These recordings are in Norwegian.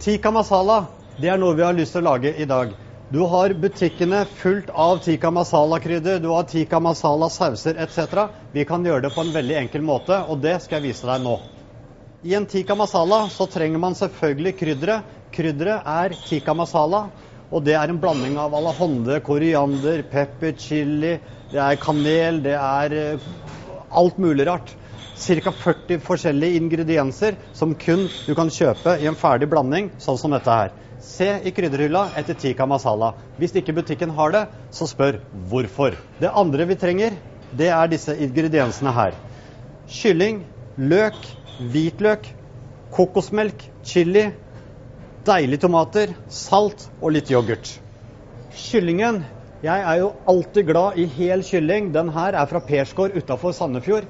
Tikka masala det er noe vi har lyst til å lage i dag. Du har butikkene fullt av tikka masala-krydder, du har tikka masala-sauser etc. Vi kan gjøre det på en veldig enkel måte, og det skal jeg vise deg nå. I en tikka masala så trenger man selvfølgelig krydderet. Krydderet er tikka masala, og det er en blanding av alahonde, koriander, pepper, chili, det er kanel, det er eh, alt mulig rart. Ca. 40 forskjellige ingredienser som kun du kan kjøpe i en ferdig blanding, sånn som dette her. Se i krydderhylla etter tikka masala. Hvis ikke butikken har det, så spør hvorfor. Det andre vi trenger, det er disse ingrediensene her. Kylling, løk, hvitløk, kokosmelk, chili, deilige tomater, salt og litt yoghurt. Kyllingen Jeg er jo alltid glad i hel kylling. Den her er fra Persgård utafor Sandefjord.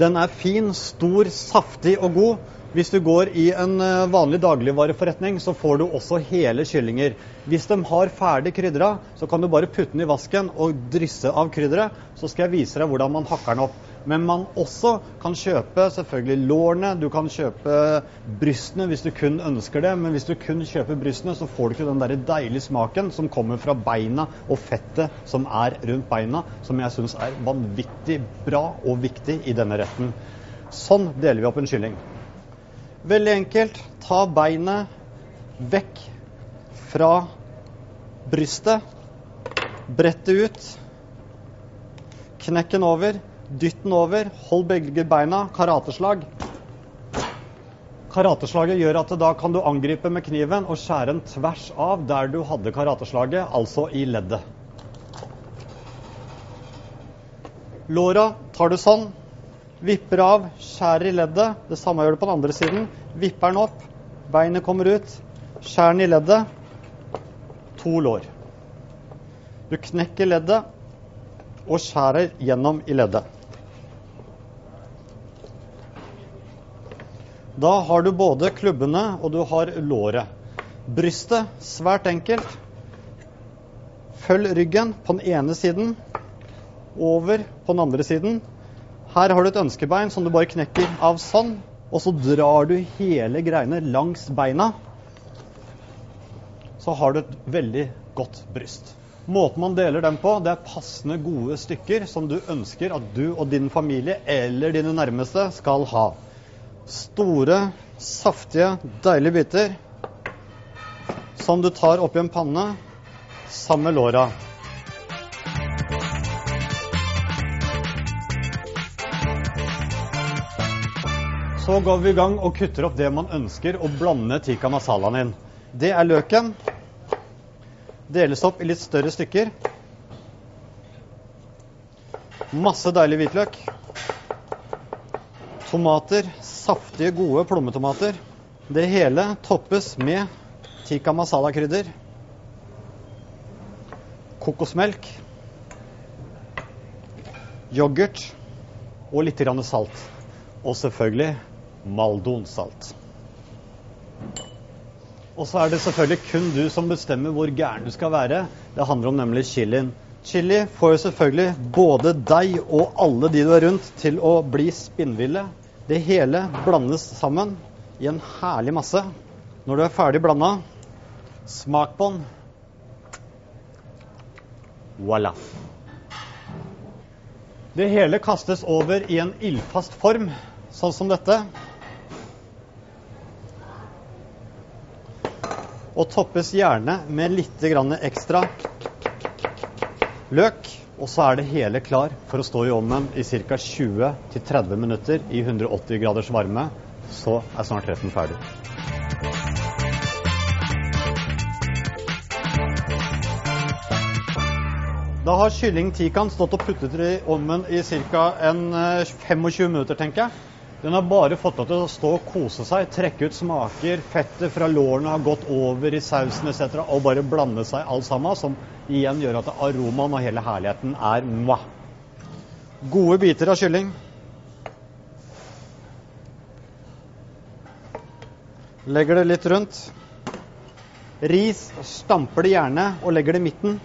Den er fin, stor, saftig og god. Hvis du går i en eh, vanlig dagligvareforretning, så får du også hele kyllinger. Hvis de har ferdig krydra, så kan du bare putte den i vasken og drysse av krydderet. Så skal jeg vise deg hvordan man hakker den opp. Men man også kan kjøpe selvfølgelig lårene, du kan kjøpe brystene hvis du kun ønsker det. Men hvis du kun kjøper brystene, så får du ikke den der deilige smaken som kommer fra beina og fettet som er rundt beina, som jeg syns er vanvittig bra og viktig i denne retten. Sånn deler vi opp en kylling. Veldig enkelt. Ta beinet vekk fra brystet. Brett det ut. Knekk den over. Dytt den over. Hold begge beina. Karateslag. Karateslaget gjør at da kan du angripe med kniven og skjære den tvers av der du hadde karateslaget, altså i leddet. Låra tar du sånn. Vipper av, skjærer i leddet. Det samme gjør du på den andre siden. Vipper den opp, beinet kommer ut. Skjær den i leddet. To lår. Du knekker leddet og skjærer gjennom i leddet. Da har du både klubbene og du har låret. Brystet svært enkelt. Følg ryggen på den ene siden, over på den andre siden. Her har du et ønskebein som du bare knekker av sånn. Og så drar du hele greiene langs beina. Så har du et veldig godt bryst. Måten man deler dem på, det er passende gode stykker som du ønsker at du og din familie eller dine nærmeste skal ha. Store, saftige, deilige biter som du tar oppi en panne sammen med låra. Så går vi i gang og kutter opp det man ønsker å blande tikka masalaen inn. Det er løken. Deles opp i litt større stykker. Masse deilig hvitløk. Tomater. Saftige, gode plommetomater. Det hele toppes med tikka masala-krydder. Kokosmelk. Yoghurt og litt salt. Og selvfølgelig Maldonsalt. Og så er det selvfølgelig kun du som bestemmer hvor gæren du skal være. Det handler om nemlig chilien. Chili får jo selvfølgelig både deg og alle de du er rundt, til å bli spinnville. Det hele blandes sammen i en herlig masse. Når du er ferdig blanda, smak på den. Voilà. Det hele kastes over i en ildfast form, sånn som dette. Og toppes gjerne med litt ekstra løk. Og så er det hele klar for å stå i ovnen i ca. 20-30 minutter i 180 graders varme. Så er snart retten ferdig. Da har kylling tikan stått og puttet i ovnen i ca. 25 eh, minutter, tenker jeg. Den har bare fått deg til å stå og kose seg, trekke ut smaker. Fettet fra lårene har gått over i sausen etc. og bare blande seg alt sammen, som igjen gjør at aromaen og hele herligheten er mwah. Gode biter av kylling. Legger det litt rundt. Ris stamper det gjerne og legger det i midten.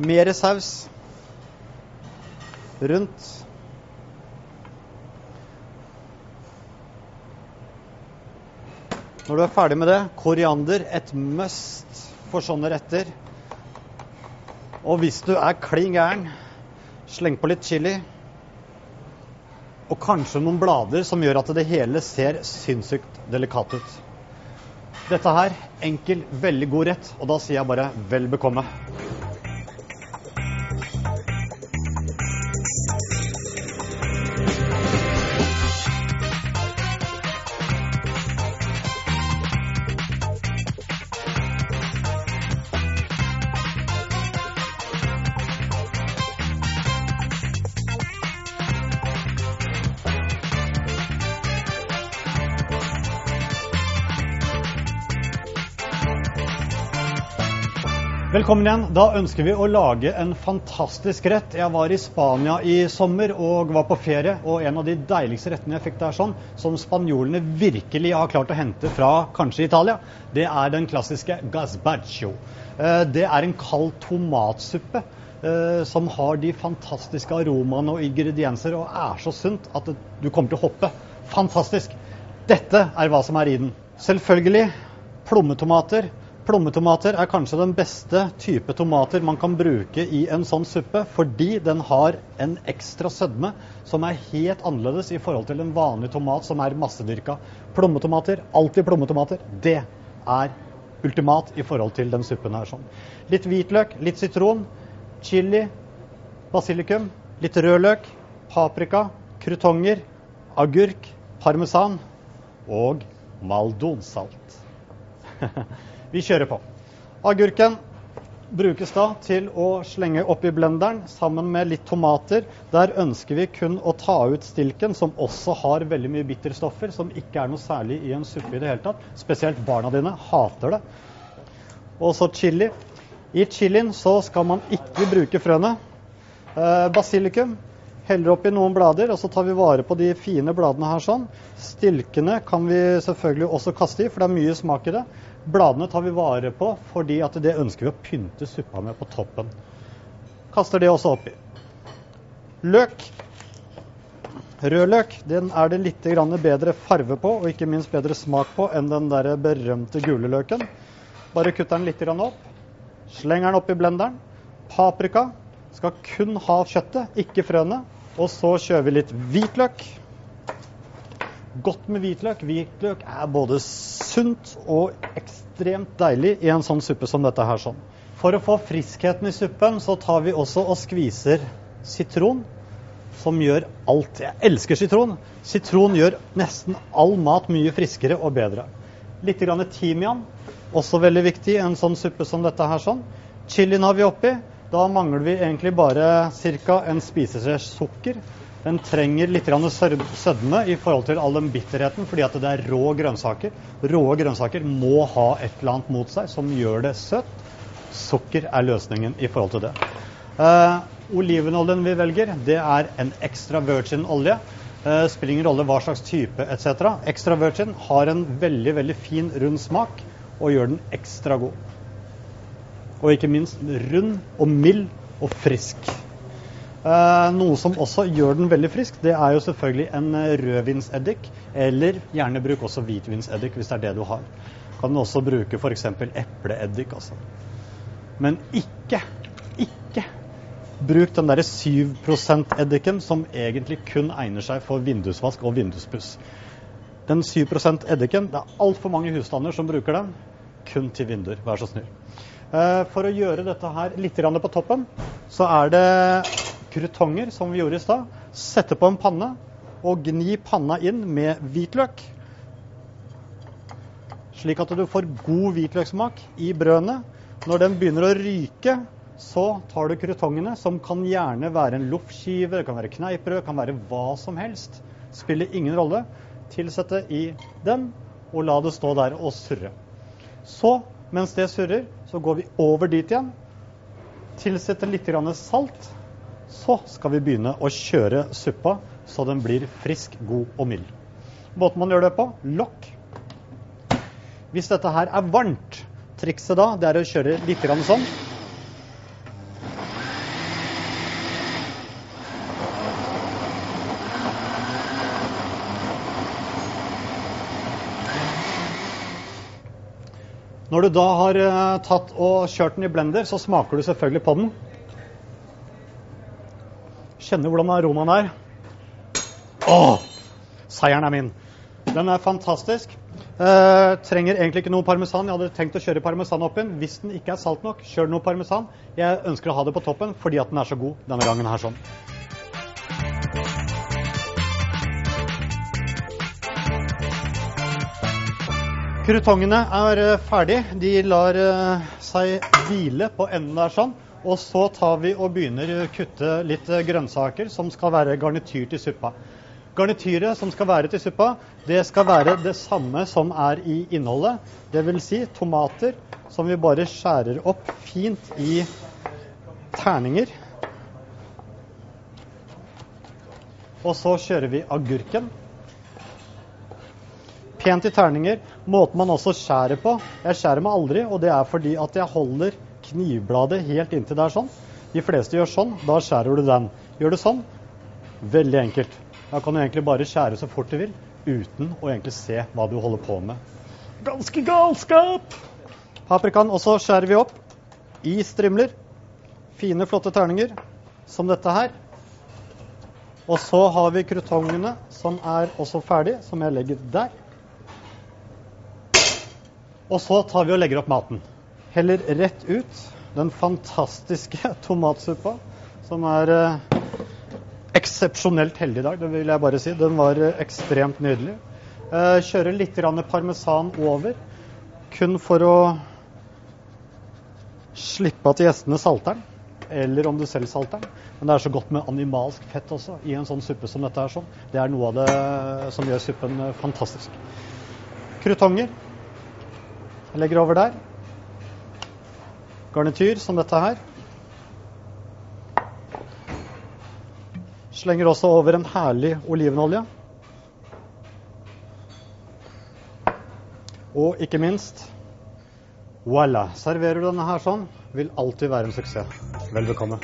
Mer saus rundt. Når du er ferdig med det, koriander, et must for sånne retter. Og hvis du er klin gæren, sleng på litt chili. Og kanskje noen blader som gjør at det hele ser sinnssykt delikat ut. Dette her, enkel, veldig god rett, og da sier jeg bare vel bekomme. Velkommen igjen. Da ønsker vi å lage en fantastisk rett. Jeg var i Spania i sommer og var på ferie, og en av de deiligste rettene jeg fikk der sånn, som spanjolene virkelig har klart å hente fra kanskje Italia, det er den klassiske gazbaggio. Eh, det er en kald tomatsuppe eh, som har de fantastiske aromaene og ingredienser og er så sunt at du kommer til å hoppe. Fantastisk! Dette er hva som er i den. Selvfølgelig plommetomater Plommetomater er kanskje den beste type tomater man kan bruke i en sånn suppe, fordi den har en ekstra sødme som er helt annerledes i forhold til en vanlig tomat som er massedyrka. Plommetomater, alltid plommetomater, det er ultimat i forhold til den suppen her. sånn. Litt hvitløk, litt sitron, chili, basilikum, litt rødløk, paprika, krutonger, agurk, parmesan og maldonsalt. Vi kjører på. Agurken brukes da til å slenge oppi blenderen sammen med litt tomater. Der ønsker vi kun å ta ut stilken, som også har veldig mye bitterstoffer, som ikke er noe særlig i en suppe i det hele tatt. Spesielt barna dine hater det. Og så chili. I chilien så skal man ikke bruke frøene. Eh, basilikum heller oppi noen blader, og så tar vi vare på de fine bladene her sånn. Stilkene kan vi selvfølgelig også kaste i, for det er mye smak i det. Bladene tar vi vare på fordi at det ønsker vi å pynte suppa med på toppen. Kaster det også oppi. Løk. Rødløk den er det litt bedre farve på og ikke minst bedre smak på enn den der berømte gule løken. Bare kutter den litt opp. Slenger den oppi blenderen. Paprika skal kun ha kjøttet, ikke frøene. Og så kjører vi litt hvitløk. Godt med hvitløk. Hvitløk er både sunt og ekstremt deilig i en sånn suppe som dette her. sånn. For å få friskheten i suppen, så tar vi også og skviser sitron, som gjør alt. Jeg elsker sitron. Sitron gjør nesten all mat mye friskere og bedre. Litt grann timian, også veldig viktig i en sånn suppe som dette her. sånn. Chilien har vi oppi. Da mangler vi egentlig bare ca. en spiseskje sukker. Den trenger litt sødme i forhold til all den bitterheten, fordi at det er rå grønnsaker. Rå grønnsaker må ha et eller annet mot seg som gjør det søtt. Sukker er løsningen i forhold til det. Eh, olivenoljen vi velger, det er en extra virgin olje. Eh, spiller ingen rolle hva slags type etc. Extra virgin har en veldig veldig fin, rund smak og gjør den ekstra god. Og ikke minst rund og mild og frisk. Eh, noe som også gjør den veldig frisk, det er jo selvfølgelig en eh, rødvinseddik. Eller gjerne bruk også hvitvinseddik hvis det er det du har. Kan du også bruke f.eks. epleeddik. Altså. Men ikke, ikke bruk den derre 7 %-eddiken som egentlig kun egner seg for vindusvask og vinduspuss. Den 7 %-eddiken, det er altfor mange husstander som bruker den. Kun til vinduer, vær så snill. Uh, for å gjøre dette her litt på toppen, så er det krutonger, som vi gjorde i stad. Sette på en panne og gni panna inn med hvitløk. Slik at du får god hvitløksmak i brødene. Når den begynner å ryke, så tar du krutongene, som kan gjerne være en loffskive, det kan være kneippbrød, det kan være hva som helst. Spiller ingen rolle. Tilsette i den, og la det stå der og surre. Så, mens det surrer, så går vi over dit igjen. Tilsetter litt salt så skal vi begynne å kjøre suppa så den blir frisk, god og mild. Måten man gjør det på lokk. Hvis dette her er varmt, trikset da det er å kjøre litt sånn. Når du da har eh, tatt og kjørt den i blender, så smaker du selvfølgelig på den. Kjenner hvordan aromaen er. Åh! Seieren er min. Den er fantastisk. Eh, trenger egentlig ikke noe parmesan. Jeg hadde tenkt å kjøre parmesan opp inn. Hvis den ikke er salt nok, kjør noe parmesan. Jeg ønsker å ha det på toppen fordi at den er så god denne gangen her sånn. Krutongene er eh, ferdig. De lar eh, seg hvile på enden der sånn. Og så tar vi og begynner å kutte litt eh, grønnsaker som skal være garnityr til suppa. Garnityret som skal være til suppa, det skal være det samme som er i innholdet. Dvs. Si tomater som vi bare skjærer opp fint i terninger. Og så kjører vi agurken pent i terninger. Måten man også skjærer på Jeg skjærer meg aldri, og det er fordi at jeg holder knivbladet helt inntil det er sånn. De fleste gjør sånn, da skjærer du den. Gjør du sånn, veldig enkelt. Da kan du egentlig bare skjære så fort du vil, uten å egentlig se hva du holder på med. Ganske galskap! Paprikaen også skjærer vi opp i strimler. Fine, flotte terninger som dette her. Og så har vi krutongene som er også ferdig, som jeg legger der. Og så tar vi og legger opp maten. Heller rett ut den fantastiske tomatsuppa, som er eh, eksepsjonelt heldig i dag, det vil jeg bare si. Den var eh, ekstremt nydelig. Eh, kjører litt parmesan over, kun for å slippe at gjestene salter den. Eller om du selv salter den. Men det er så godt med animalsk fett også i en sånn suppe som dette er. sånn. Det er noe av det som gjør suppen eh, fantastisk. Krutonger jeg legger over der. Garnityr som dette her. Slenger også over en herlig olivenolje. Og ikke minst voilà. Serverer du denne her sånn, vil alltid være en suksess. Vel bekomme.